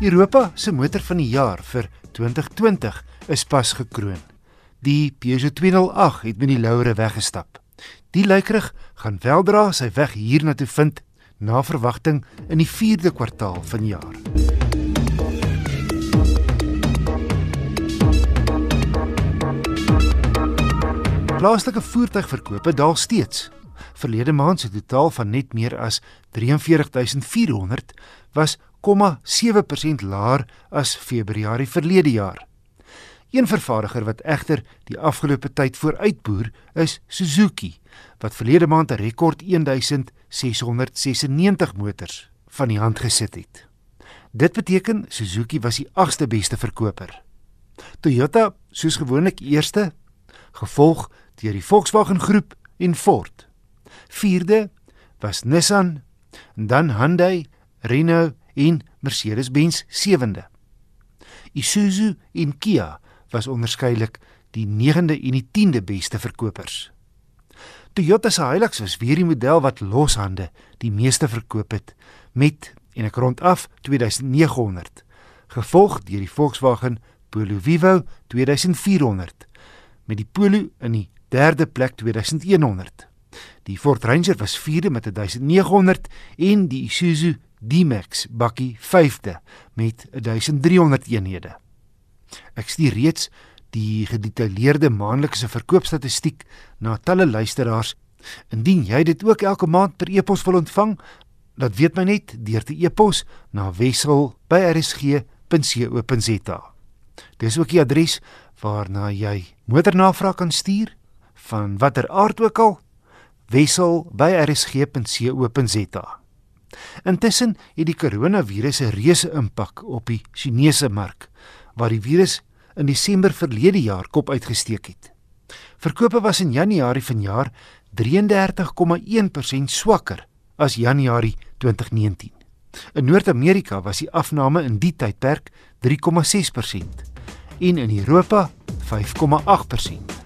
Europa se motor van die jaar vir 2020 is pas gekroon. Die Peugeot 208 het met die laure weggestap. Die luikerig gaan weldra sy weg hiernatoe vind na verwagting in die 4de kwartaal van die jaar. Plaaslike voertuigverkope daal steeds. Verlede maand se totaal van net meer as 43400 was 0,7% laer as Februarie verlede jaar. Een vervaardiger wat egter die afgelope tyd vooruitboer is Suzuki wat verlede maand 'n rekord 1696 motors van die hand gesit het. Dit beteken Suzuki was die 8ste beste verkoper. Toyota soos gewoonlik eerste, gevolg deur die Volkswagen groep en Ford. Vierde was Nissan, dan Hyundai, Renault en Mercedes-Benz sewende. Isuzu en Kia was onderskeidelik die 9de en die 10de beste verkopers. Toyota se Hilux was weer die model wat loshande die meeste verkoop het met en ek rond af 2900 gevolg deur die Volkswagen Polo Vivo 2400 met die Polo in die derde plek 2100 Die Ford Ranger was 4de met 1900 en die Isuzu D-Max bakkie 5de met 1300 eenhede. Ek stuur reeds die gedetailleerde maandelikse verkoopstatistiek na talle luisteraars. Indien jy dit ook elke maand per e-pos wil ontvang, laat weet my net deur te e-pos na wissel@rsg.co.za. Dis ook die adres waarna jy motornavraag kan stuur van watter aard ook al wissel@rsg.co.za. Intussen het die koronavirus 'n reuse impak op die Chinese mark, waar die virus in Desember verlede jaar kop uitgesteek het. Verkope was in Januarie vanjaar 33,1% swakker as Januarie 2019. In Noord-Amerika was die afname in die tydperk 3,6% en in Europa 5,8%.